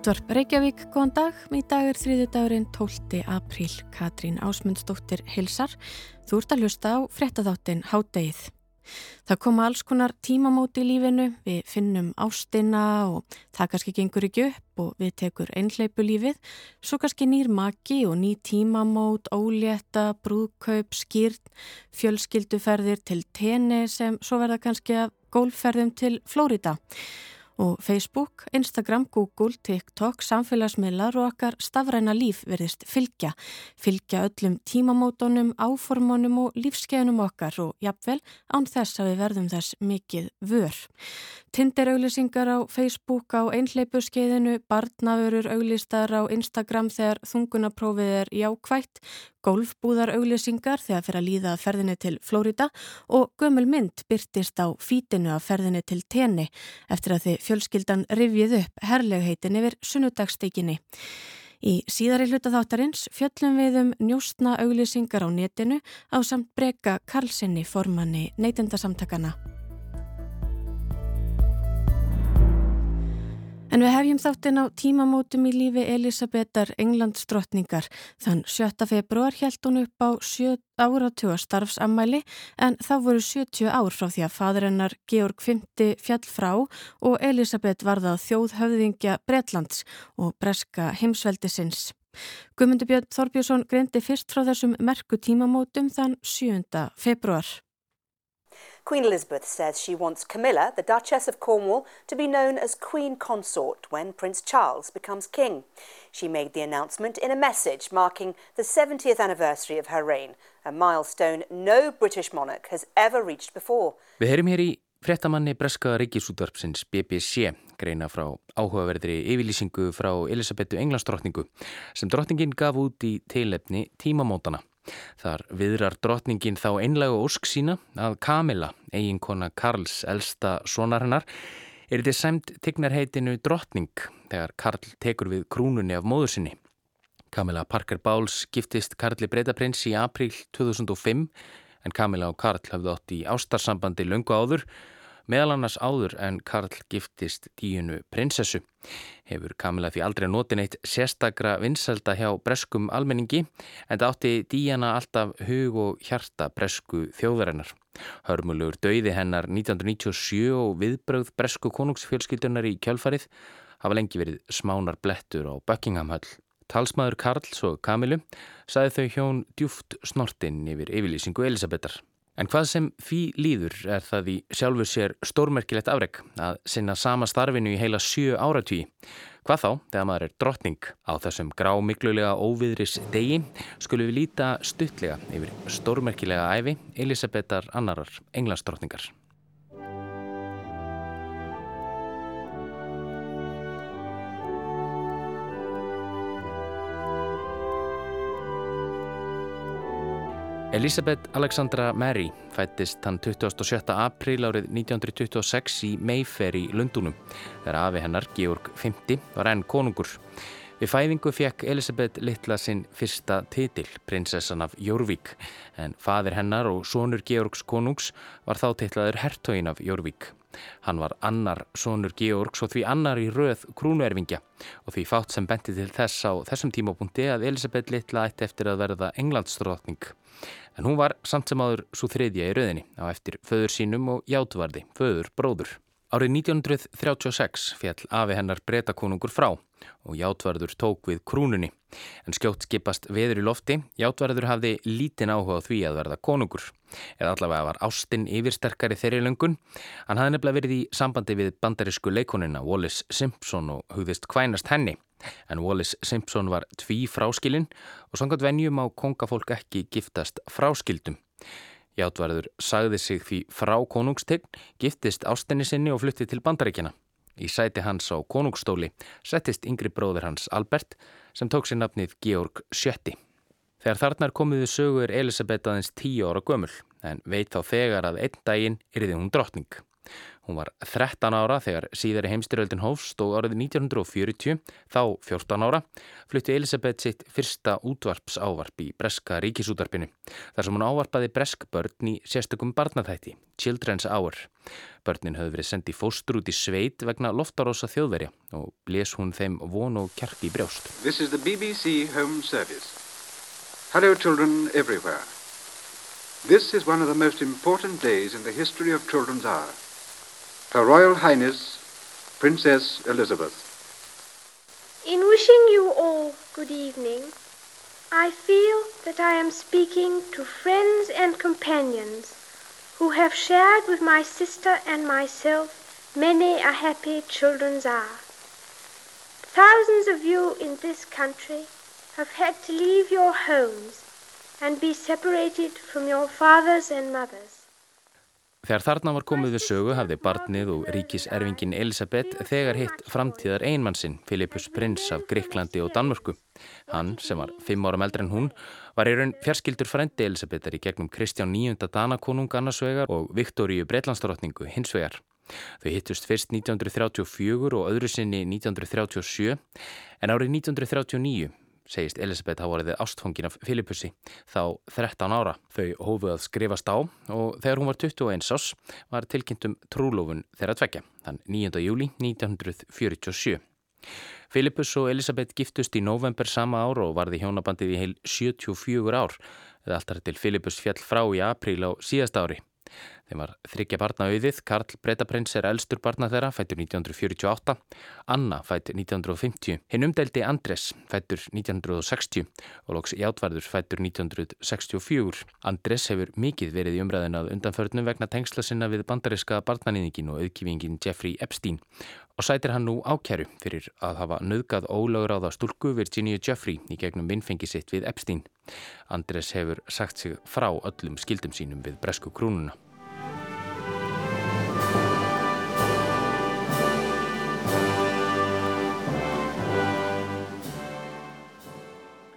Útvarp Reykjavík, góðan dag. Í dag er þriði dagurinn 12. apríl. Katrín Ásmundsdóttir hilsar. Þú ert að hlusta á frettatháttin Hádegið. Það koma alls konar tímamóti í lífinu, við finnum ástina og það kannski gengur ekki upp og við tekur einhleipu lífið, svo kannski nýr maki og ný tímamót, ólétta, brúðkaup, skýrt, fjölskylduferðir til tenni sem svo verða kannski að gólferðum til Flórida og Facebook, Instagram, Google, TikTok, samfélagsmiðlar og okkar stafræna líf verðist fylgja. Fylgja öllum tímamótonum, áformónum og lífskeiðunum okkar og jafnvel án þess að við verðum þess mikið vör. Tinderauglisingar á Facebook á einhleipu skeiðinu, barnavörur auglistar á Instagram þegar þungunaprófið er jákvægt, golfbúðar auglisingar þegar fyrir að líða ferðinni til Flórida og gömul mynd byrtist á fítinu af ferðinni til tenni eftir að þið fjölskyldan rivið upp herlegheitin yfir sunnudagssteikinni. Í síðari hluta þáttarins fjöllum við um njóstna auglisingar á netinu á samt breyka Karlssoni formanni neytendasamtakana. En við hefjum þáttinn á tímamótum í lífi Elisabetar Englandsdrottningar. Þann 7. februar held hún upp á 7 áratjóa starfsammæli en þá voru 70 ár frá því að fadrennar Georg V fjall frá og Elisabeth varða þjóðhöfðingja Bretlands og breska heimsveldisins. Guðmundur Björn Þorbjörnsson greindi fyrst frá þessum merku tímamótum þann 7. februar. Queen Elizabeth says she wants Camilla, the Duchess of Cornwall, to be known as Queen Consort when Prince Charles becomes king. She made the announcement in a message marking the 70th anniversary of her reign, a milestone no British monarch has ever reached before. Við heyrim hér í fréttamanni Breska Ríkisútvarpsins BBC greina frá áhugaverðri yfirlýsingu frá Elisabetu Englandsdrottningu sem drottningin gaf út í teilefni tímamótana. Þar viðrar drotningin þá einlega ósk sína að Kamila, eiginkona Karls elsta sonarinnar, er þetta semt tignarheitinu drotning þegar Karl tekur við krúnunni af móður sinni. Kamila Parker Bowles giftist Karli Breitaprins í april 2005 en Kamila og Karl hafði átt í ástarsambandi löngu áður Meðal annars áður en Karl giftist díunu prinsessu. Hefur Kamila því aldrei notin eitt sérstakra vinselda hjá breskum almenningi en það átti díjana alltaf hug og hjarta bresku þjóðarinnar. Hörmulegur döiði hennar 1997 og viðbröð bresku konungsfjölskyldunar í kjölfarið hafa lengi verið smánar blettur á Buckinghamhöll. Talsmaður Karls og Kamilu saði þau hjón djúft snortinn yfir yfirlýsingu Elisabetar. En hvað sem fí líður er það í sjálfur sér stórmerkilegt afreg að sinna sama starfinu í heila sjö áratví. Hvað þá, þegar maður er drottning á þessum grá miklulega óviðris degi, skulum við líta stuttlega yfir stórmerkilega æfi Elisabetar annarar englandsdrottningar. Elisabeth Alexandra Mary fættist hann 27. apríl árið 1926 í Mayfair í Lundunum þegar afi hennar, Georg V, var enn konungur. Við fæðingu fekk Elisabeth litla sinn fyrsta titil, prinsessan af Jórvík, en fadir hennar og sonur Georgs konungs var þá titlaður hertogin af Jórvík. Hann var annar sonur Georgs og því annar í röð krúnuerfingja og því fátt sem benti til þess á þessum tímapunkti að Elisabeth litla ætti eftir að verða englandsdrótning en hún var samt sem áður svo þriðja í rauðinni á eftir föður sínum og játvarði, föður bróður. Árið 1936 fjall afi hennar breytakonungur frá og játvarður tók við krúnunni. En skjótt skipast veður í lofti, játvarður hafði lítinn áhuga því að verða konungur. Eða allavega var Ástin yfirsterkari þeirri löngun. Hann hafði nefnilega verið í sambandi við bandarísku leikonina Wallis Simpson og hugðist kvænast henni. En Wallis Simpson var tví fráskilinn og sangat venjum á kongafólk ekki giftast fráskildum. Játvarður sagði sig því frá konungstegn, giftist ástinni sinni og flutti til bandaríkjana. Í sæti hans á konungstóli settist yngri bróður hans Albert sem tók sér nafnið Georg Sjötti. Þegar þarnar komiðu sögur Elisabeth aðeins tíu ára gömul en veit þá þegar að einn daginn yrði hún drottning. Hún var 13 ára þegar síðari heimstyröldin hófst og árið 1940, þá 14 ára, flutti Elisabeth sitt fyrsta útvarpsávarp í Breska ríkisútvarpinu. Þar sem hún ávarpaði Bresk börn í sérstökum barnathætti, Children's Hour. Börnin höfðu verið sendið fóstur út í sveit vegna loftarósa þjóðverja og bles hún þeim von og kjark í brjóst. This is the BBC Home Service. Hello children everywhere. This is one of the most important days in the history of Children's Hour. Her Royal Highness, Princess Elizabeth. In wishing you all good evening, I feel that I am speaking to friends and companions who have shared with my sister and myself many a happy children's hour. Thousands of you in this country have had to leave your homes and be separated from your fathers and mothers. Þegar þarna var komið við sögu hafði barnið og ríkiserfingin Elisabeth þegar hitt framtíðar einmannsinn Filipus prins af Greiklandi og Danmörku. Hann, sem var fimm áram eldri en hún, var í raun fjarskildur frendi Elisabethar í gegnum Kristján IX. Danakonung annarsvegar og Viktoríu Breitlandsdrottningu hinsvegar. Þau hittust fyrst 1934 og öðru sinni 1937 en árið 1939 segist Elisabeth hafa verið ástfóngin af Filipussi þá 13 ára. Þau hófuð að skrifast á og þegar hún var 21 ás var tilkynntum trúlofun þeirra tvekja, þann 9. júli 1947. Filipus og Elisabeth giftust í november sama ár og varði hjónabandið í heil 74 ár, eða alltaf til Filipus fjall frá í apríl á síðast ári. Þeim var þryggja barna auðið, Karl Bretaprins er elstur barna þeirra, fættur 1948, Anna fætt 1950, hinn umdeldi Andres fættur 1960 og loks Játvarður fættur 1964. Andres hefur mikið verið í umræðin að undanförnum vegna tengsla sinna við bandariska barnanýðingin og auðkífingin Jeffrey Epstein og sætir hann nú ákjæru fyrir að hafa nöðgað ólögur á það stúlku Virginia Jeffrey í gegnum minnfengi sitt við Epstein. Andres hefur sagt sig frá öllum skildum sínum við bresku krúnuna.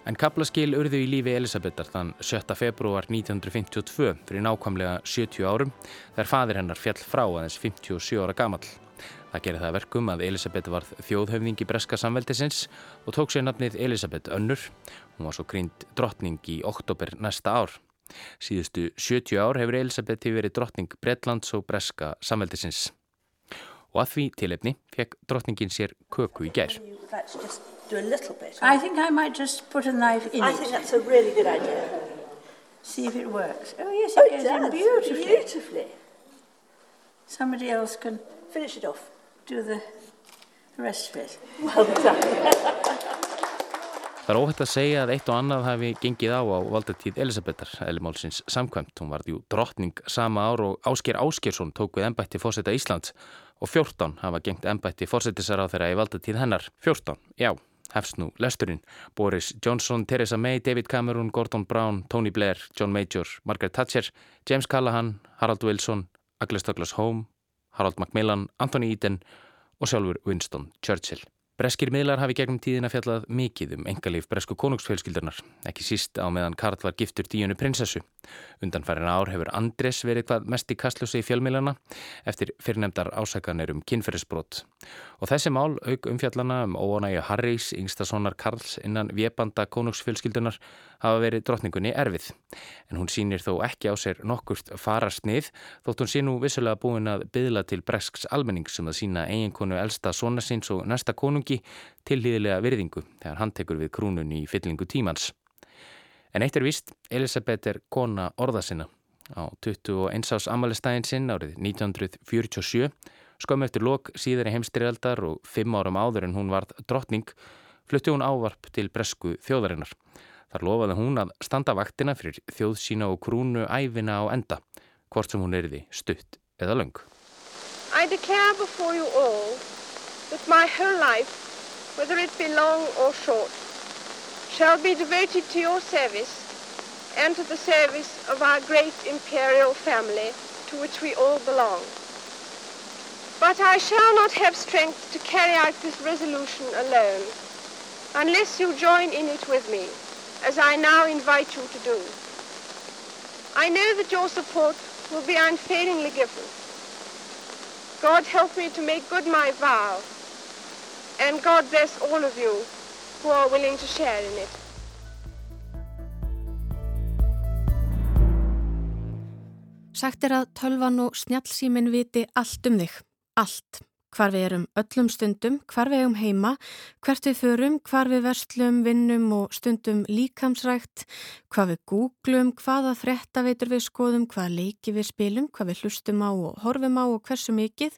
En kaplaskil urðu í lífi Elisabethar þann 7. februar 1952 fyrir nákvæmlega 70 árum þegar fadir hennar fjall frá aðeins 57 ára gamall. Það gerði það verkum að Elisabeth varð þjóðhöfning í breska samveldisins og tók sér nafnið Elisabeth Önnur. Hún var svo grínd drottning í oktober næsta ár. Síðustu 70 ár hefur Elisabeth verið drottning Bredlands og breska samveldisins. Og að því tilefni fekk drottningin sér köku í gerð do a little bit. I think I might just put a knife in I it. I think that's a really good idea. See if it works. Oh yes, it oh, goes in beautifully. beautifully. Somebody else can finish it off. Do the rest of it. Well done. Það er óhætt að segja að eitt og annað hafi gengið á á valdatíð Elisabethar, Elimálsins samkvæmt. Hún varði jú drottning sama ár og Ásker Áskersson tók við ennbætti fórseta Íslands og 14 hafa gengt ennbætti fórsetisar á þeirra í valdatíð hennar. 14, já hefst nú lesturinn. Boris Johnson, Theresa May, David Cameron, Gordon Brown, Tony Blair, John Major, Margaret Thatcher, James Callahan, Harald Wilson, Agnes Douglas Home, Harold Macmillan, Anthony Eden og sjálfur Winston Churchill. Breskir miðlar hafi gegnum tíðina fjallað mikið um engalíf bresku konungsfjölskyldunar, ekki síst á meðan Karl var giftur díunu prinsessu. Undanfærin ár hefur Andres verið hvað mest í kastljósi í fjölmiðlana eftir fyrirnemdar ásakanir um kynferðisbrot. Og þessi mál auk umfjallana um óanægju Harrys, yngstasónar Karls innan viepanda konungsfjölskyldunar hafa verið drotningunni erfið. En hún sínir þó ekki á sér nokkurt farastnið þótt hún sé nú vissulega búin að byðla til bresks almenning sem um að sína eiginkonu elsta sonasins og næsta konungi til hlýðilega virðingu þegar hann tekur við krúnunni í fyllingu tímans. En eitt er vist, Elisabeth er kona orðasina. Á 21. ás amalistæðin sinn árið 1947 skömmu eftir lok síðar í heimstrialdar og fimm árum áður en hún varð drottning flutti hún ávarp til bresku þjóðarinnar. Þar lofaði hún að standa vaktina fyrir þjóð sína og krúnu æfina á enda, hvort sem hún erði stutt eða löng. I declare before you all that my whole life, whether it be long or short, shall be devoted to your service and to the service of our great imperial family to which we all belong. But I shall not have strength to carry out this resolution alone unless you join in it with me as I now invite you to do. I know that your support will be unfailingly given. God help me to make good my vow. And God bless all of you who are willing to share in it. Sagt er að tölvan og snjálfsímin viti allt um þig. Allt hvar við erum öllum stundum, hvar við erum heima, hvert við förum, hvar við verslum, vinnum og stundum líkamsrækt, hvað við googlum, hvaða fretaveitur við skoðum, hvaða leiki við spilum, hvað við hlustum á og horfum á og hversu mikið,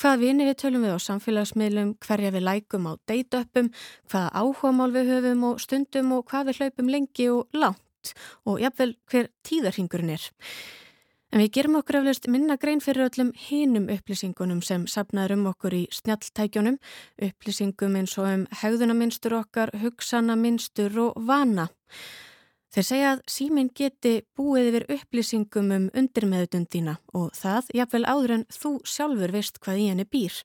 hvaða vini við tölum við á samfélagsmiðlum, hverja við lækum á date-upum, hvaða áhugamál við höfum og stundum og hvað við hlaupum lengi og langt og jafnvel hver tíðarhingurinn er. En við gerum okkur eflaust minna grein fyrir öllum hinum upplýsingunum sem sapnaður um okkur í snjalltækjónum, upplýsingum eins og um hegðunaminstur okkar, hugsanaminstur og vana. Þeir segja að síminn geti búið yfir upplýsingum um undirmeðutundina og það jafnvel áður en þú sjálfur veist hvað í henni býr.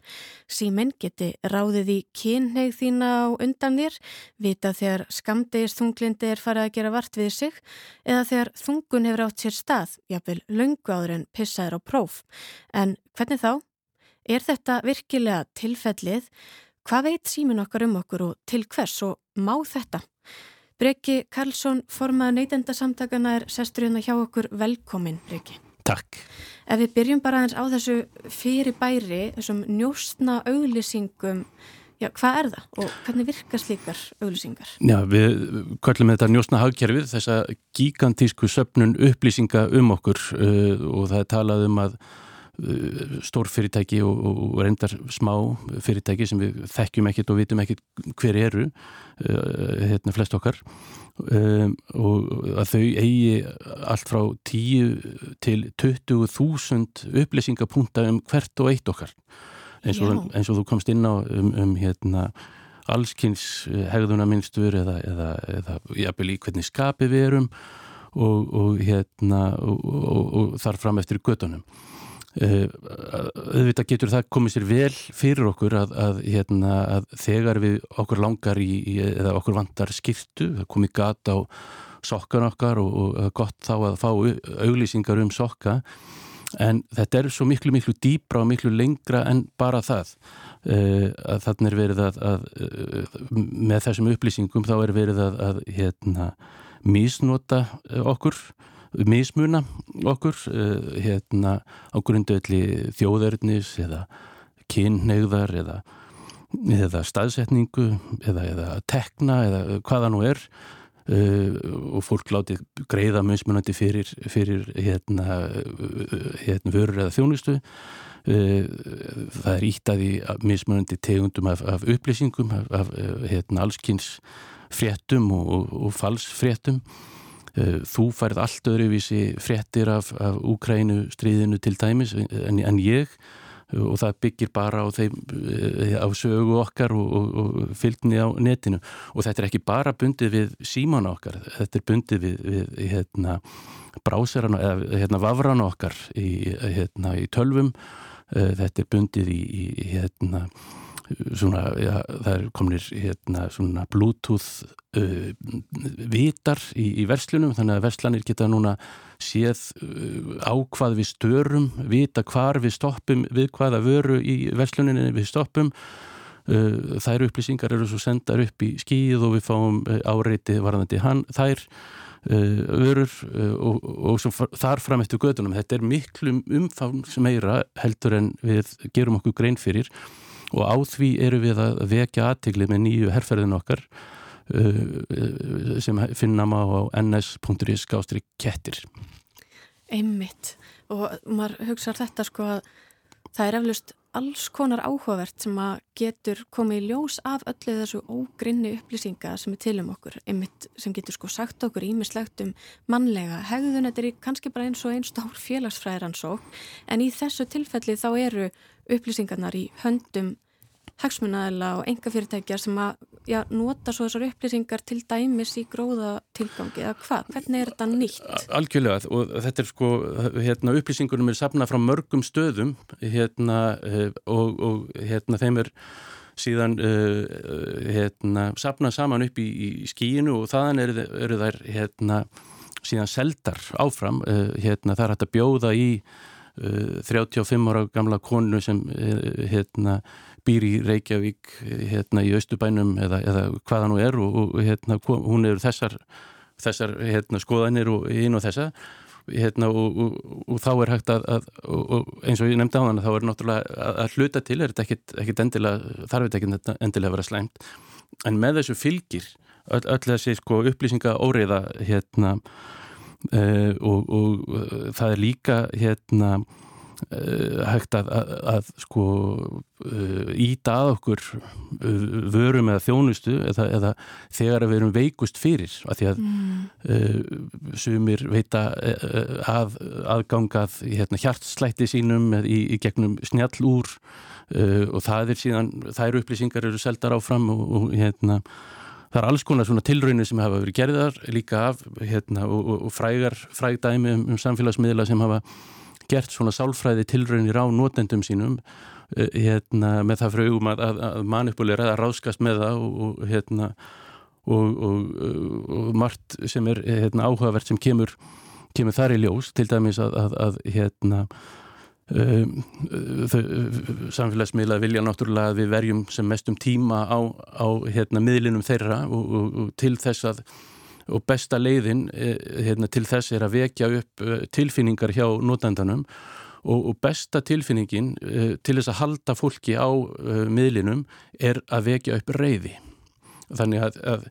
Síminn geti ráðið í kynneið þína á undan þér, vita þegar skamdegist þunglindi er farið að gera vart við sig eða þegar þungun hefur átt sér stað, jafnvel lungu áður en pissaður á próf. En hvernig þá? Er þetta virkilega tilfellið? Hvað veit síminn okkar um okkur og til hvers og má þetta? Breki Karlsson, formað neytendasamtakana er sestur hérna hjá okkur velkomin, Breki. Takk. Ef við byrjum bara aðeins á þessu fyrir bæri, þessum njóstna auglýsingum, já, hvað er það og hvernig virkast líkar auglýsingar? Já, við kvöllum þetta njóstna hagkerfið, þessa gigantísku söpnun upplýsinga um okkur uh, og það er talað um að uh, stór fyrirtæki og, og reyndar smá fyrirtæki sem við þekkjum ekkit og vitum ekkit hver eru hérna flest okkar. Um, og að þau eigi allt frá 10 til 20.000 upplýsingapunta um hvert og eitt okkar. Eins og, eins og þú komst inn á um, um hérna allskynns eh, hegðunaminstur eða, eða, eða jafnvel í hvernig skapi við erum og, og hérna og, og þar fram eftir gödunum Eh, auðvitað getur það komið sér vel fyrir okkur að, að, hérna, að þegar við okkur langar í, í, eða okkur vantar skiptu, það komið gata á sokkan okkar og, og gott þá að fá auglýsingar um sokka. En þetta er svo miklu miklu dýbra og miklu lengra en bara það. Uh, að þannig er verið að, að með þessum upplýsingum þá er verið að hérna, misnota okkur mismuna okkur uh, hérna á grundöðli þjóðörnis eða kynneigðar eða, eða staðsetningu eða, eða tekna eða hvaða nú er uh, og fólk láti greiða mismunandi fyrir, fyrir hérna, hérna vörur eða þjónustu. Það er íttaði mismunandi tegundum af, af upplýsingum af, af hérna, allskynns fréttum og, og, og falsfréttum. Eh, þú færð allt öðruvísi fréttir af, af Úkrænu stríðinu til dæmis en, en ég og það byggir bara á, þeim, eh, á sögu okkar og, og, og fylgni á netinu. Og þetta er ekki bara bundið við síman okkar, þetta er bundið við, við hérna, bráserana eða hérna, vafrana okkar í, hérna, í tölvum, eh, þetta er bundið í, í hérna svona, já, það er kominir hérna svona bluetooth uh, vitar í, í verslunum þannig að verslanir geta núna séð uh, á hvað við störum vita hvar við stoppum við hvaða vöru í versluninni við stoppum. Uh, þær upplýsingar eru svo sendar upp í skíð og við fáum uh, áreiti varðandi hann þær uh, vörur uh, og, og svo þar fram eftir gödunum þetta er miklu umfangs meira heldur en við gerum okkur grein fyrir og á því eru við að vekja aðtigli með nýju herrferðin okkar uh, sem finna maður á ns.is gástri kettir. Einmitt. Og maður hugsaður þetta sko að það er eflust alls konar áhugavert sem að getur komið í ljós af öllu þessu ógrinni upplýsinga sem er til um okkur, einmitt sem getur sko sagt okkur ímislegt um mannlega hegðun, þetta er kannski bara eins og einn stór félagsfræðiransók en í þessu tilfelli þá eru upplýsingarnar í höndum hagsmunnaðila og enga fyrirtækjar sem að já, nota svo þessar upplýsingar til dæmis í gróða tilgangi eða hvað? Hvernig er þetta nýtt? Algjörlega og þetta er sko hérna, upplýsingunum er sapnað frá mörgum stöðum hérna, eh, og, og hérna, þeim er síðan uh, hérna, sapnað saman upp í, í skíinu og þaðan eru, eru þær hérna, síðan seldar áfram hérna, það er hægt að bjóða í 35 ára gamla konu sem hérna býr í Reykjavík hérna í Östubænum eða, eða hvaða nú er og, og hérna hún eru þessar þessar hérna skoðanir og einu og þessa hérna, og, og, og þá er hægt að, að eins og ég nefndi á þann þá er náttúrulega að, að hluta til er þetta ekkit, ekkit endilega, þarf þetta ekkit endilega að vera slæmt. En með þessu fylgir öll, öll þessi sko, upplýsinga óriða hérna uh, og, og uh, það er líka hérna uh, hægt að, að sko íta að okkur vörum eða þjónustu eða, eða þegar við erum veikust fyrir að því að mm. sumir veita að aðgangað hérna, hjartslætti sínum í, í gegnum snjall úr og það er síðan, þær upplýsingar eru seldar áfram og, og hérna Það er alls konar svona tilraunir sem hafa verið gerðar líka af hérna, og, og, og frægar, frægdæmi um, um samfélagsmiðla sem hafa gert svona sálfræði tilraunir á nótendum sínum uh, hérna, með það frögum að, að, að manipulera, að ráskast með það og, hérna, og margt sem er hérna, áhugavert sem kemur, kemur þar í ljós til dæmis að, að hérna samfélagsmiðla vilja náttúrulega að við verjum sem mestum tíma á, á hérna, miðlinum þeirra og, og, og til þess að og besta leiðin e, hérna, til þess er að vekja upp e, tilfinningar hjá notendanum og, og besta tilfinningin e, til þess að halda fólki á miðlinum er að vekja upp reyði þannig að, að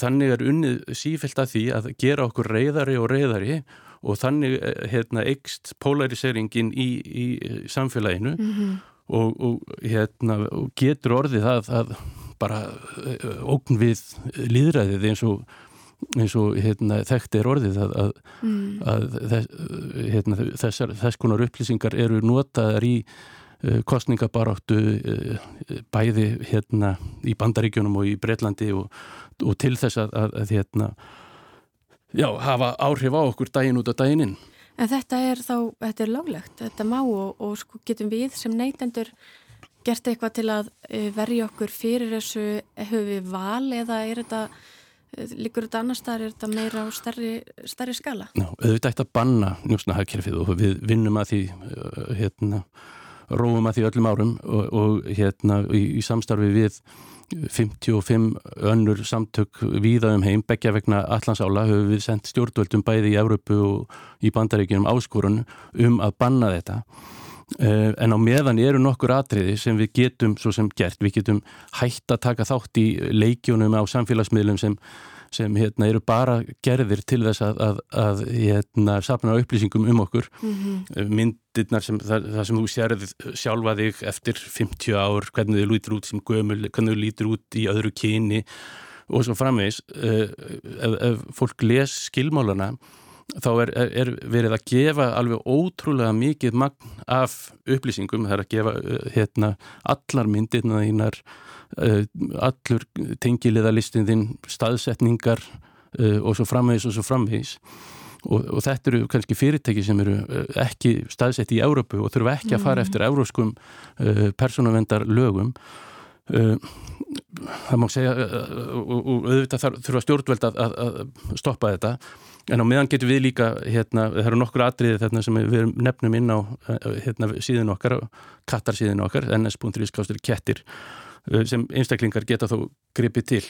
þannig er unnið sífælt að því að gera okkur reyðari og reyðari og þannig eh, hérna, eikst polariseringin í, í samfélaginu mm -hmm. og, og, hérna, og getur orðið það að bara eh, ógn við líðræðið eins og, eins og hérna, þekkt er orðið að, að, mm. að þess, hérna, þessar, þess konar upplýsingar eru notaðar í uh, kostningabaráttu uh, bæði hérna í Bandaríkjunum og í Breitlandi og til þess að, að hérna já, hafa áhrif á okkur daginn út af daginninn. En þetta er þá, þetta er láglegt, þetta má og, og sko getum við sem neytendur gert eitthvað til að eh, verja okkur fyrir þessu, hefur við val eða er þetta, eh, líkur þetta annar staðar, er þetta meira á starri, starri skala? Já, auðvitað eitt að banna njósnahagkerfið og við vinnum að því, eh, hérna, róum að því öllum árum og, og hérna í, í samstarfi við 55 önnur samtök víða um heim, begja vegna allansála höfum við sendt stjórnvöldum bæði í Európu og í bandaríkjum áskorun um að banna þetta. Eh, en á meðan eru nokkur atriði sem við getum svo sem gert, við getum hægt að taka þátt í leikjónum á samfélagsmiðlum sem sem hérna, eru bara gerðir til þess að, að, að hérna, sapna upplýsingum um okkur. Mm -hmm. myndirnar sem það, það sem þú sérð sjálfa þig eftir 50 ár hvernig þið lítur út sem gömul hvernig þið lítur út í öðru kyni og svo framvegs uh, ef, ef fólk les skilmálana þá er, er verið að gefa alveg ótrúlega mikið magn af upplýsingum, það er að gefa uh, hérna, allar myndirna þínar Eh, allur tengiliðalistin þinn, staðsetningar uh, og svo framvegis og svo framvegis. Og, og þetta eru kannski fyrirtæki sem eru uh, ekki staðsett í Európu og þurfa ekki að fara mm. eftir euróskum persónavendar lögum það má segja og, auðvitað þurfa stjórnveld að, að, stoppa þetta. En á meðan getur við líka hérna, það eru nokkur atriði þarna sem við nefnum inn á hérna, síðan okkar, kattarsíðin okkar ns.is kettir. Eh, sem einstaklingar geta þó gripið til.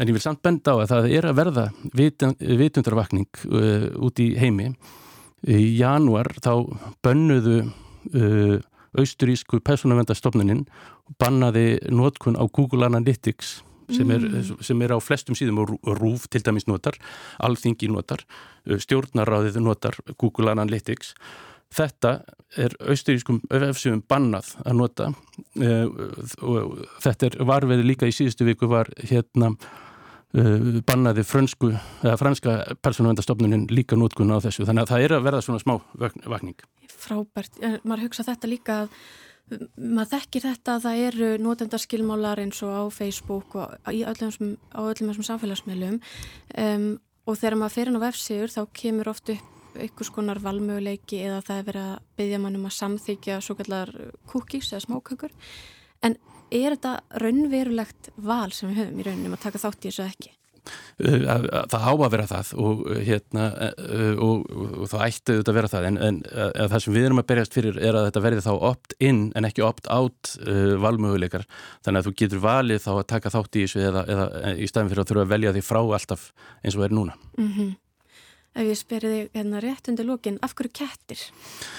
En ég vil samt benda á að það er að verða vitundarvakning uh, út í heimi. Í januar þá bönnuðu uh, austurísku personavendastofnunin bannaði nótkun á Google Analytics sem er, mm. sem er á flestum síðum og rúf til dæmis notar, alþingi notar, stjórnaráðið notar Google Analytics Þetta er austurískum öfsum bannað að nota. Uh, og þetta er varveði líka í síðustu viku var hérna uh, bannaði frönsku, franska persónavendastofnunin líka nótkun á þessu. Þannig að það er að verða svona smá vakning. Frábært, maður hugsa þetta líka að maður þekkir þetta að það eru nótendaskilmálar eins og á Facebook og á öllum þessum samfélagsmiðlum. Um, og þegar maður fer inn á vefsíður þá kemur oft upp einhvers konar valmöguleiki eða það er verið að byggja mannum að samþykja svo kallar cookies eða smákökur en er þetta raunverulegt val sem við höfum í rauninum að taka þátt í þessu ekki? uh, það á að vera það og, hérna, uh, og, og það ætti auðvitað að vera það en, en uh, það sem við erum að berjast fyrir er að þetta verði þá opt-in en ekki opt-out valmöguleikar þannig að þú getur valið þá að taka þátt í þessu eða, eða í staðin fyrir að þurfa að velja því frá alltaf eins og er núna mm -hmm. Ef ég spyrir þig hérna rétt undir lókin, af hverju kettir?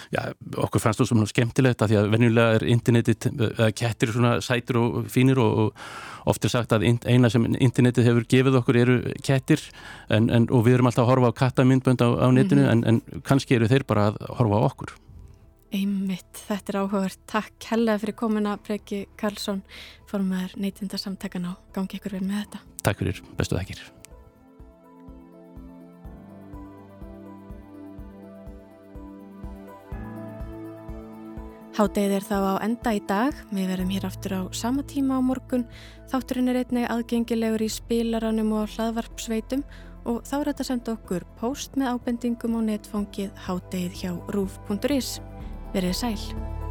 Já, okkur fannst þú svona skemmtilegt að því að venjulega er internetið, eða kettir svona sætur og fínir og, og oft er sagt að eina sem internetið hefur gefið okkur eru kettir en, en, og við erum alltaf að horfa á kattamindbönd á, á netinu mm -hmm. en, en kannski eru þeir bara að horfa á okkur. Einmitt, þetta er áhugavert. Takk hella fyrir komuna Breki Karlsson, formar neytindarsamtakan á gangi ykkur vel með þetta. Takk fyrir, bestu þakkir. Hádegið er þá á enda í dag, við verðum hér aftur á sama tíma á morgun. Þátturinn er einnig aðgengilegur í spilaranum og hlaðvarpsveitum og þá er þetta að senda okkur post með ábendingum á netfangið hádegið hjá rúf.is. Verðið sæl.